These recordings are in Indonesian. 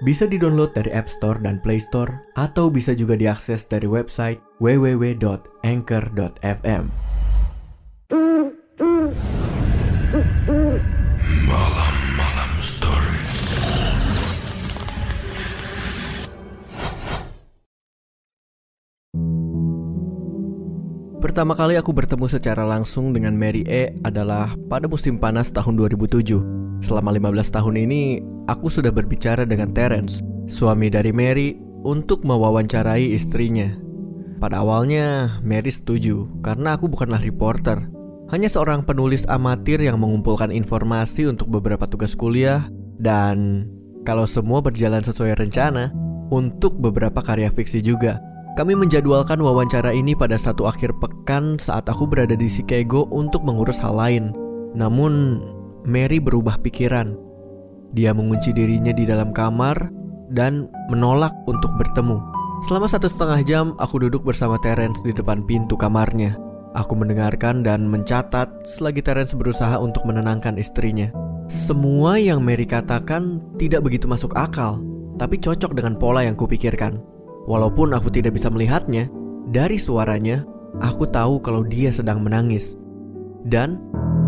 Bisa di-download dari App Store dan Play Store atau bisa juga diakses dari website www.anchor.fm. Malam-malam story. Pertama kali aku bertemu secara langsung dengan Mary E adalah pada musim panas tahun 2007. Selama 15 tahun ini, aku sudah berbicara dengan Terence, suami dari Mary, untuk mewawancarai istrinya. Pada awalnya, Mary setuju karena aku bukanlah reporter, hanya seorang penulis amatir yang mengumpulkan informasi untuk beberapa tugas kuliah dan kalau semua berjalan sesuai rencana, untuk beberapa karya fiksi juga. Kami menjadwalkan wawancara ini pada satu akhir pekan saat aku berada di Chicago untuk mengurus hal lain. Namun, Mary berubah pikiran. Dia mengunci dirinya di dalam kamar dan menolak untuk bertemu. Selama satu setengah jam, aku duduk bersama Terence di depan pintu kamarnya. Aku mendengarkan dan mencatat selagi Terence berusaha untuk menenangkan istrinya. Semua yang Mary katakan tidak begitu masuk akal, tapi cocok dengan pola yang kupikirkan. Walaupun aku tidak bisa melihatnya, dari suaranya aku tahu kalau dia sedang menangis. Dan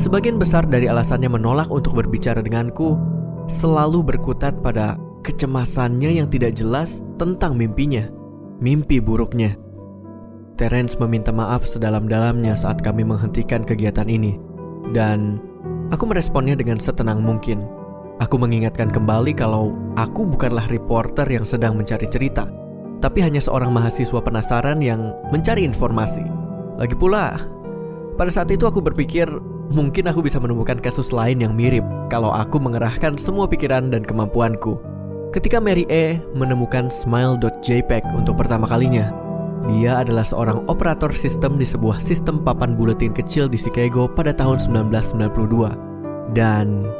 sebagian besar dari alasannya menolak untuk berbicara denganku selalu berkutat pada kecemasannya yang tidak jelas tentang mimpinya, mimpi buruknya. Terence meminta maaf sedalam-dalamnya saat kami menghentikan kegiatan ini, dan aku meresponnya dengan setenang mungkin. Aku mengingatkan kembali kalau aku bukanlah reporter yang sedang mencari cerita, tapi hanya seorang mahasiswa penasaran yang mencari informasi. Lagi pula, pada saat itu aku berpikir mungkin aku bisa menemukan kasus lain yang mirip kalau aku mengerahkan semua pikiran dan kemampuanku. Ketika Mary E menemukan smile.jpg untuk pertama kalinya, dia adalah seorang operator sistem di sebuah sistem papan buletin kecil di Chicago pada tahun 1992. Dan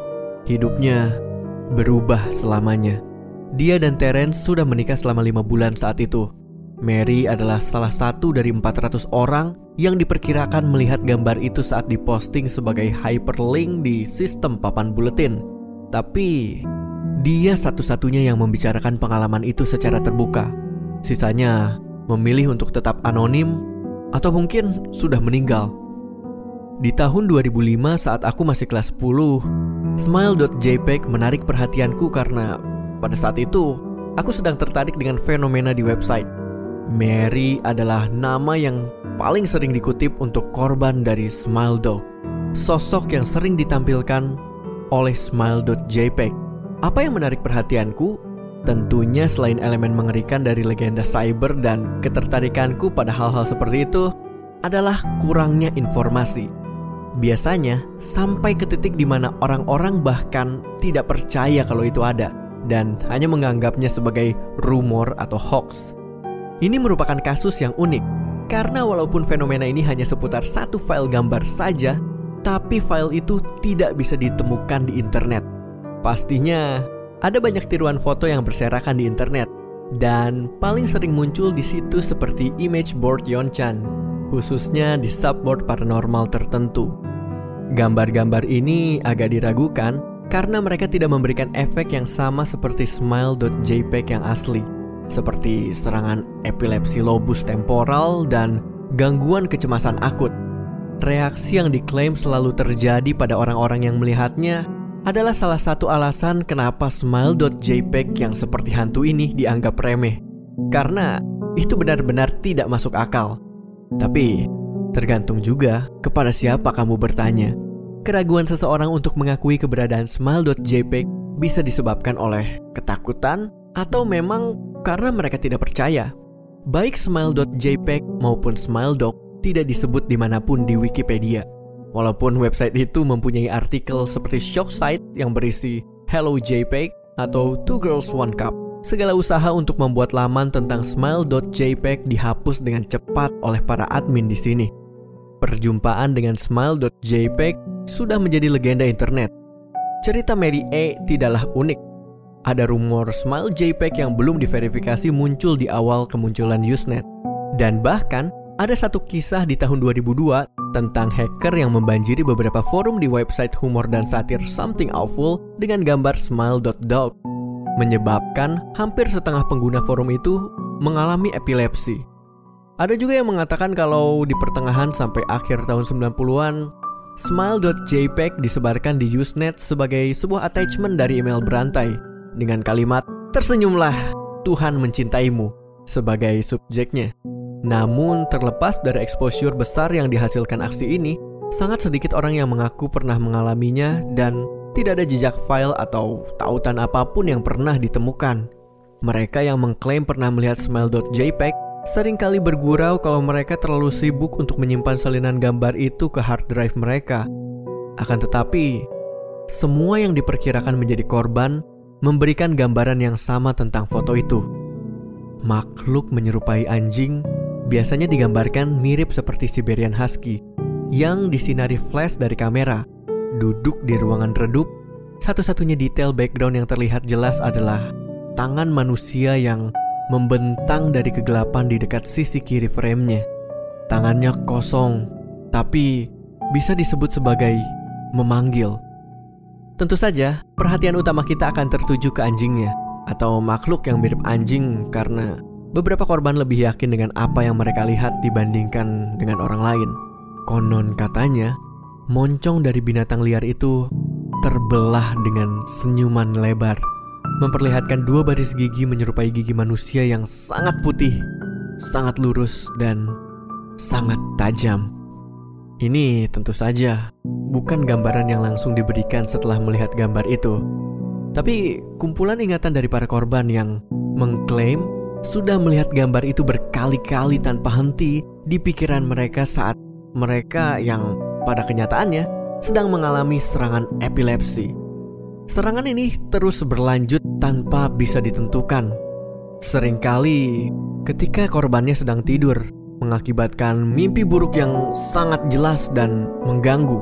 hidupnya berubah selamanya. Dia dan Terence sudah menikah selama lima bulan saat itu. Mary adalah salah satu dari 400 orang yang diperkirakan melihat gambar itu saat diposting sebagai hyperlink di sistem papan buletin. Tapi dia satu-satunya yang membicarakan pengalaman itu secara terbuka. Sisanya memilih untuk tetap anonim atau mungkin sudah meninggal. Di tahun 2005 saat aku masih kelas 10, smile.jpg menarik perhatianku karena pada saat itu aku sedang tertarik dengan fenomena di website. Mary adalah nama yang paling sering dikutip untuk korban dari Smile Dog. Sosok yang sering ditampilkan oleh smile.jpg. Apa yang menarik perhatianku Tentunya selain elemen mengerikan dari legenda cyber dan ketertarikanku pada hal-hal seperti itu adalah kurangnya informasi. Biasanya sampai ke titik di mana orang-orang bahkan tidak percaya kalau itu ada dan hanya menganggapnya sebagai rumor atau hoax. Ini merupakan kasus yang unik karena walaupun fenomena ini hanya seputar satu file gambar saja, tapi file itu tidak bisa ditemukan di internet. Pastinya ada banyak tiruan foto yang berserakan di internet dan paling sering muncul di situs seperti image board Yonchan, khususnya di subboard paranormal tertentu. Gambar-gambar ini agak diragukan karena mereka tidak memberikan efek yang sama seperti smile.jpg yang asli, seperti serangan epilepsi lobus temporal dan gangguan kecemasan akut. Reaksi yang diklaim selalu terjadi pada orang-orang yang melihatnya adalah salah satu alasan kenapa smile.jpg yang seperti hantu ini dianggap remeh. Karena itu benar-benar tidak masuk akal. Tapi tergantung juga kepada siapa kamu bertanya. Keraguan seseorang untuk mengakui keberadaan smile.jpg bisa disebabkan oleh ketakutan atau memang karena mereka tidak percaya. Baik smile.jpg maupun smiledog tidak disebut di mana pun di Wikipedia. Walaupun website itu mempunyai artikel seperti shock site yang berisi Hello JPEG atau Two Girls One Cup. segala usaha untuk membuat laman tentang smile.jpg dihapus dengan cepat oleh para admin di sini. Perjumpaan dengan smile.jpg sudah menjadi legenda internet. Cerita Mary A tidaklah unik. Ada rumor Smile JPEG yang belum diverifikasi muncul di awal kemunculan Usenet. Dan bahkan ada satu kisah di tahun 2002 tentang hacker yang membanjiri beberapa forum di website humor dan satir Something Awful dengan gambar smile.dog menyebabkan hampir setengah pengguna forum itu mengalami epilepsi. Ada juga yang mengatakan kalau di pertengahan sampai akhir tahun 90-an, smile.jpg disebarkan di Usenet sebagai sebuah attachment dari email berantai dengan kalimat tersenyumlah Tuhan mencintaimu sebagai subjeknya. Namun terlepas dari exposure besar yang dihasilkan aksi ini, sangat sedikit orang yang mengaku pernah mengalaminya dan tidak ada jejak file atau tautan apa pun yang pernah ditemukan. Mereka yang mengklaim pernah melihat smile.jpg sering kali bergurau kalau mereka terlalu sibuk untuk menyimpan salinan gambar itu ke hard drive mereka. Akan tetapi, semua yang diperkirakan menjadi korban memberikan gambaran yang sama tentang foto itu. Makhluk menyerupai anjing biasanya digambarkan mirip seperti Siberian Husky yang disinari flash dari kamera duduk di ruangan redup, satu-satunya detail background yang terlihat jelas adalah tangan manusia yang membentang dari kegelapan di dekat sisi kiri framenya. Tangannya kosong, tapi bisa disebut sebagai memanggil. Tentu saja, perhatian utama kita akan tertuju ke anjingnya atau makhluk yang mirip anjing karena beberapa korban lebih yakin dengan apa yang mereka lihat dibandingkan dengan orang lain. Konon katanya, moncong dari binatang liar itu terbelah dengan senyuman lebar, memperlihatkan dua baris gigi menyerupai gigi manusia yang sangat putih, sangat lurus, dan sangat tajam. Ini tentu saja bukan gambaran yang langsung diberikan setelah melihat gambar itu, tapi kumpulan ingatan dari para korban yang mengklaim sudah melihat gambar itu berkali-kali tanpa henti di pikiran mereka saat mereka yang pada kenyataannya sedang mengalami serangan epilepsi. Serangan ini terus berlanjut tanpa bisa ditentukan. Seringkali ketika korbannya sedang tidur, mengakibatkan mimpi buruk yang sangat jelas dan mengganggu.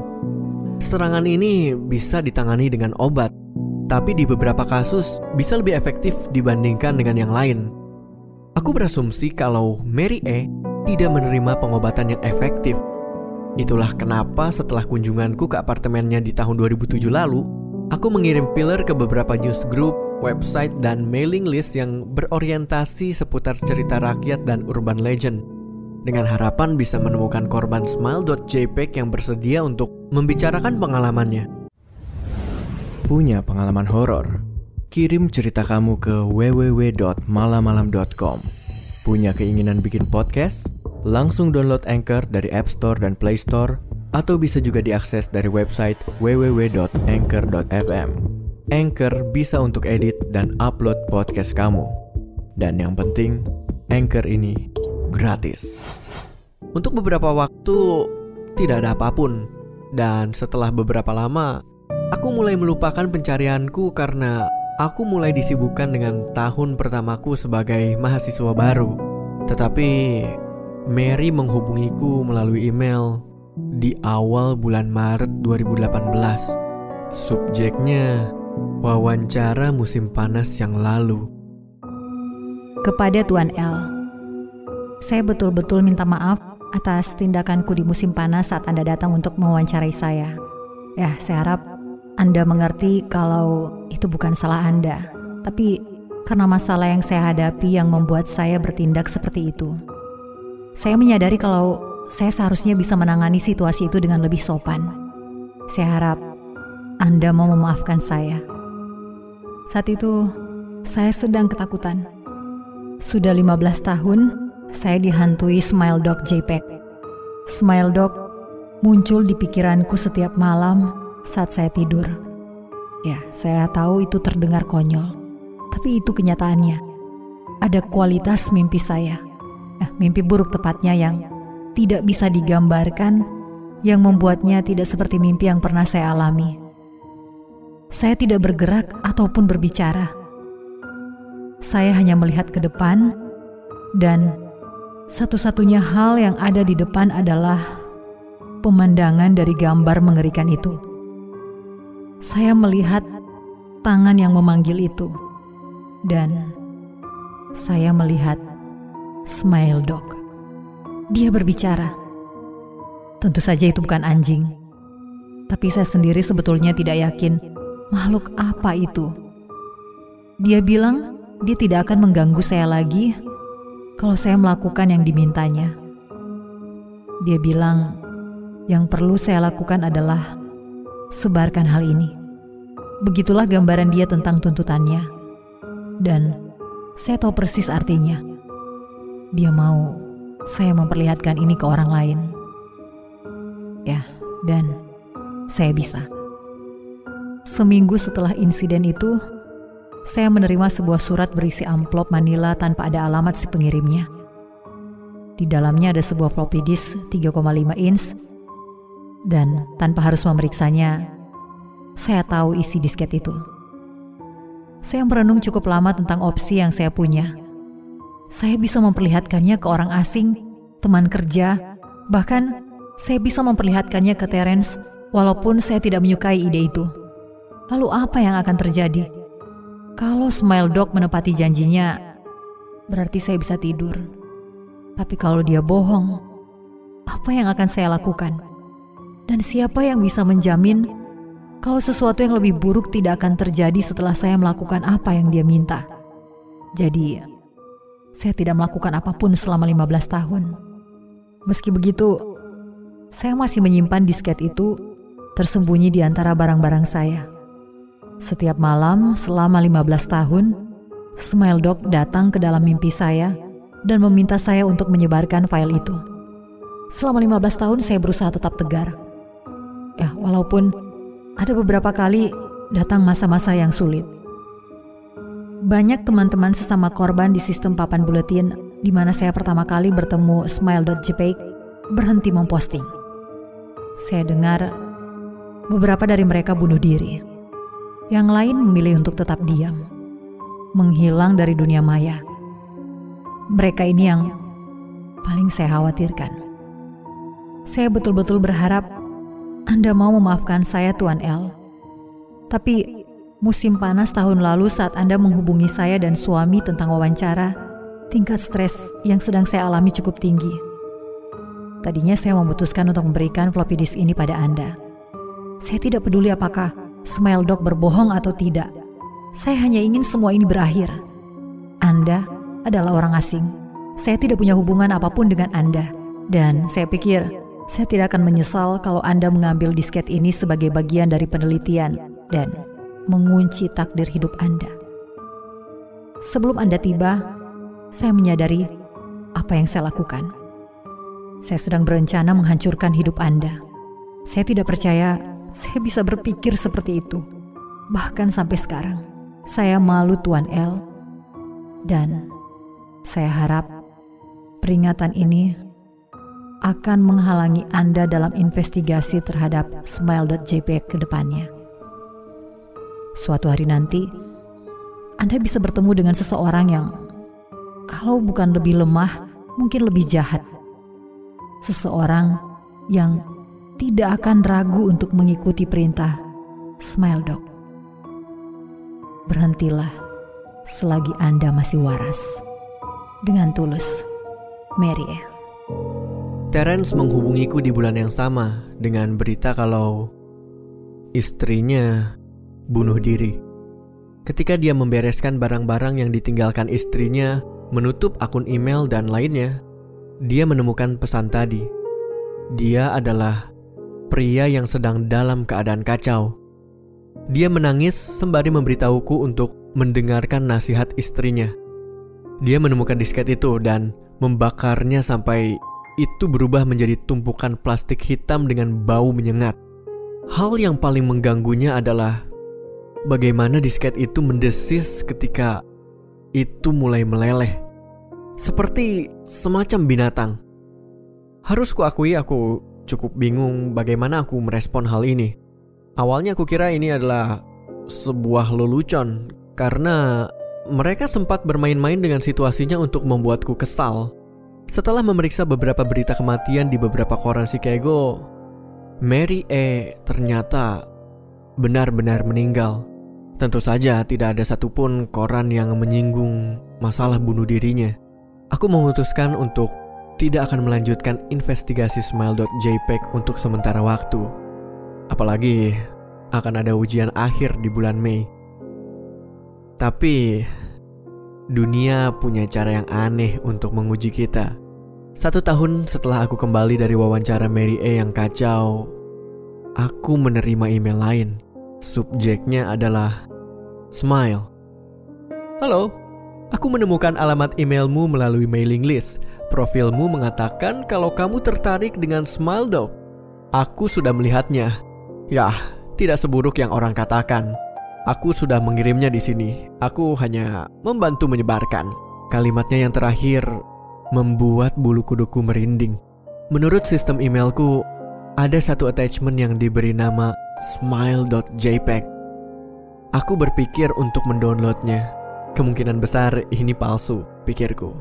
Serangan ini bisa ditangani dengan obat, tapi di beberapa kasus bisa lebih efektif dibandingkan dengan yang lain. Aku berasumsi kalau Mary E tidak menerima pengobatan yang efektif Itulah kenapa setelah kunjunganku ke apartemennya di tahun 2007 lalu, aku mengirim filler ke beberapa news group, website, dan mailing list yang berorientasi seputar cerita rakyat dan urban legend. Dengan harapan bisa menemukan korban smile.jpg yang bersedia untuk membicarakan pengalamannya. Punya pengalaman horor? Kirim cerita kamu ke www.malamalam.com. Punya keinginan bikin podcast? Langsung download Anchor dari App Store dan Play Store atau bisa juga diakses dari website www.anchor.fm. Anchor bisa untuk edit dan upload podcast kamu. Dan yang penting, Anchor ini gratis. Untuk beberapa waktu tidak ada apa pun. Dan setelah beberapa lama, aku mulai melupakan pencarianku karena aku mulai disibukkan dengan tahun pertamaku sebagai mahasiswa baru. Tetapi Mary menghubungiku melalui email di awal bulan Maret 2018. Subjeknya wawancara musim panas yang lalu. Kepada Tuan L, saya betul-betul minta maaf atas tindakanku di musim panas saat Anda datang untuk mewawancarai saya. Ya, saya harap Anda mengerti kalau itu bukan salah Anda, tapi karena masalah yang saya hadapi yang membuat saya bertindak seperti itu. Saya menyadari kalau saya seharusnya bisa menangani situasi itu dengan lebih sopan. Saya harap Anda mau memaafkan saya. Saat itu, saya sedang ketakutan. Sudah 15 tahun, saya dihantui Smile Dog JPEG. Smile Dog muncul di pikiranku setiap malam saat saya tidur. Ya, saya tahu itu terdengar konyol, tapi itu kenyataannya. Ada kualitas mimpi saya eh, mimpi buruk tepatnya yang tidak bisa digambarkan, yang membuatnya tidak seperti mimpi yang pernah saya alami. Saya tidak bergerak ataupun berbicara. Saya hanya melihat ke depan, dan satu-satunya hal yang ada di depan adalah pemandangan dari gambar mengerikan itu. Saya melihat tangan yang memanggil itu, dan saya melihat Smile Dog. Dia berbicara. Tentu saja itu bukan anjing, tapi saya sendiri sebetulnya tidak yakin makhluk apa itu. Dia bilang dia tidak akan mengganggu saya lagi kalau saya melakukan yang dimintanya. Dia bilang yang perlu saya lakukan adalah sebarkan hal ini. Begitulah gambaran dia tentang tuntutannya. Dan saya tahu persis artinya. Dia mau saya memperlihatkan ini ke orang lain. Ya, dan saya bisa. Seminggu setelah insiden itu, saya menerima sebuah surat berisi amplop manila tanpa ada alamat si pengirimnya. Di dalamnya ada sebuah floppy disk 3,5 inch dan tanpa harus memeriksanya, saya tahu isi disket itu. Saya merenung cukup lama tentang opsi yang saya punya saya bisa memperlihatkannya ke orang asing, teman kerja, bahkan saya bisa memperlihatkannya ke Terence walaupun saya tidak menyukai ide itu. Lalu apa yang akan terjadi? Kalau Smile Dog menepati janjinya, berarti saya bisa tidur. Tapi kalau dia bohong, apa yang akan saya lakukan? Dan siapa yang bisa menjamin kalau sesuatu yang lebih buruk tidak akan terjadi setelah saya melakukan apa yang dia minta? Jadi, saya tidak melakukan apa pun selama 15 tahun. Meski begitu, saya masih menyimpan disket itu tersembunyi di antara barang-barang saya. Setiap malam selama 15 tahun, Smile Dog datang ke dalam mimpi saya dan meminta saya untuk menyebarkan file itu. Selama 15 tahun saya berusaha tetap tegar. Ya, walaupun ada beberapa kali datang masa-masa yang sulit. Banyak teman-teman sesama korban di sistem papan buletin di mana saya pertama kali bertemu Smile.jpg berhenti memposting. Saya dengar beberapa dari mereka bunuh diri. Yang lain memilih untuk tetap diam, menghilang dari dunia maya. Mereka ini yang paling saya khawatirkan. Saya betul-betul berharap Anda mau memaafkan saya Tuan L. Tapi Musim panas tahun lalu saat Anda menghubungi saya dan suami tentang wawancara, tingkat stres yang sedang saya alami cukup tinggi. Tadinya saya memutuskan untuk memberikan floppy disk ini pada Anda. Saya tidak peduli apakah Smile Dog berbohong atau tidak. Saya hanya ingin semua ini berakhir. Anda adalah orang asing. Saya tidak punya hubungan apa pun dengan Anda. Dan saya pikir saya tidak akan menyesal kalau Anda mengambil disket ini sebagai bagian dari penelitian dan mengunci takdir hidup Anda. Sebelum Anda tiba, saya menyadari apa yang saya lakukan. Saya sedang berencana menghancurkan hidup Anda. Saya tidak percaya saya bisa berpikir seperti itu. Bahkan sampai sekarang, saya malu Tuan L. Dan saya harap peringatan ini akan menghalangi Anda dalam investigasi terhadap smile.jpg ke depannya. Suatu hari nanti, Anda bisa bertemu dengan seseorang yang, kalau bukan lebih lemah, mungkin lebih jahat. Seseorang yang tidak akan ragu untuk mengikuti perintah Smile Dog. Berhentilah selagi Anda masih waras. Dengan tulus, Mary. Terence menghubungiku di bulan yang sama dengan berita kalau istrinya bunuh diri. Ketika dia membereskan barang-barang yang ditinggalkan istrinya, menutup akun email dan lainnya, dia menemukan pesan tadi. Dia adalah pria yang sedang dalam keadaan kacau. Dia menangis sembari memberitahuku untuk mendengarkan nasihat istrinya. Dia menemukan disket itu dan membakarnya sampai itu berubah menjadi tumpukan plastik hitam dengan bau menyengat. Hal yang paling mengganggunya adalah bagaimana disket itu mendesis ketika itu mulai meleleh. Seperti semacam binatang. Harus kuakui aku cukup bingung bagaimana aku merespon hal ini. Awalnya aku kira ini adalah sebuah lelucon karena mereka sempat bermain-main dengan situasinya untuk membuatku kesal. Setelah memeriksa beberapa berita kematian di beberapa koran Chicago, Mary E ternyata benar-benar meninggal. Tentu saja tidak ada satupun koran yang menyinggung masalah bunuh dirinya. Aku memutuskan untuk tidak akan melanjutkan investigasi smile.jpg untuk sementara waktu. Apalagi akan ada ujian akhir di bulan Mei. Tapi dunia punya cara yang aneh untuk menguji kita. Satu tahun setelah aku kembali dari wawancara Mary A yang kacau, aku menerima email lain. Subjeknya adalah Smile. Halo, aku menemukan alamat emailmu melalui mailing list. Profilmu mengatakan kalau kamu tertarik dengan Smile Dog. Aku sudah melihatnya. Yah, tidak seburuk yang orang katakan. Aku sudah mengirimnya di sini. Aku hanya membantu menyebarkan. Kalimatnya yang terakhir membuat bulu kuduku merinding. Menurut sistem emailku, ada satu attachment yang diberi nama smile.jpg. Aku berpikir untuk mendownloadnya. Kemungkinan besar ini palsu, pikirku.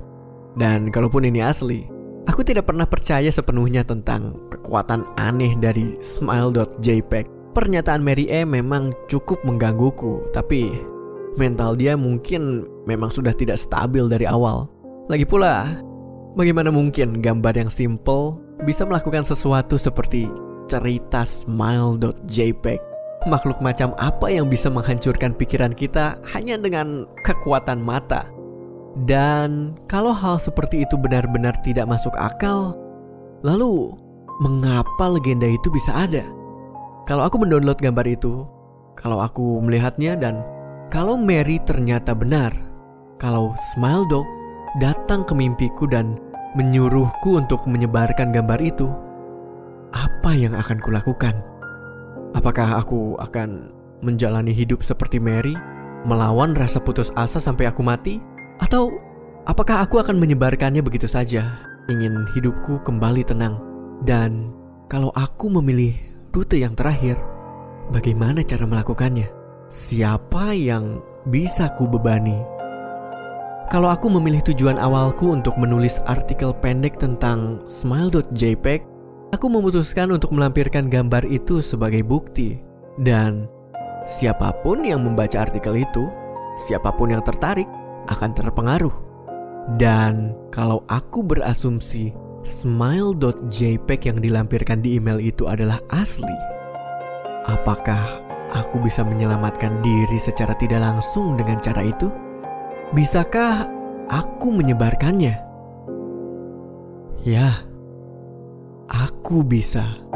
Dan kalaupun ini asli, aku tidak pernah percaya sepenuhnya tentang kekuatan aneh dari smile.jpg. Pernyataan Mary E memang cukup menggangguku, tapi mental dia mungkin memang sudah tidak stabil dari awal. Lagi pula, bagaimana mungkin gambar yang simple bisa melakukan sesuatu seperti cerita smile.jpg. Makhluk macam apa yang bisa menghancurkan pikiran kita hanya dengan kekuatan mata? Dan kalau hal seperti itu benar-benar tidak masuk akal, lalu mengapa legenda itu bisa ada? Kalau aku mendownload gambar itu, kalau aku melihatnya dan kalau Mary ternyata benar, kalau Smile Dog datang ke mimpiku dan menyuruhku untuk menyebarkan gambar itu, apa yang akan kulakukan? Apakah aku akan menjalani hidup seperti Mary, melawan rasa putus asa sampai aku mati? Atau apakah aku akan menyebarkannya begitu saja, ingin hidupku kembali tenang? Dan kalau aku memilih rute yang terakhir, bagaimana cara melakukannya? Siapa yang bisa ku bebani? Kalau aku memilih tujuan awalku untuk menulis artikel pendek tentang smile.jpg, Aku memutuskan untuk melampirkan gambar itu sebagai bukti, dan siapa pun yang membaca artikel itu, siapa pun yang tertarik akan terpengaruh. Dan kalau aku berasumsi smile.jpg yang dilampirkan di email itu adalah asli, apakah aku bisa menyelamatkan diri secara tidak langsung dengan cara itu? Bisakah aku menyebarkannya? Ya, aku bisa.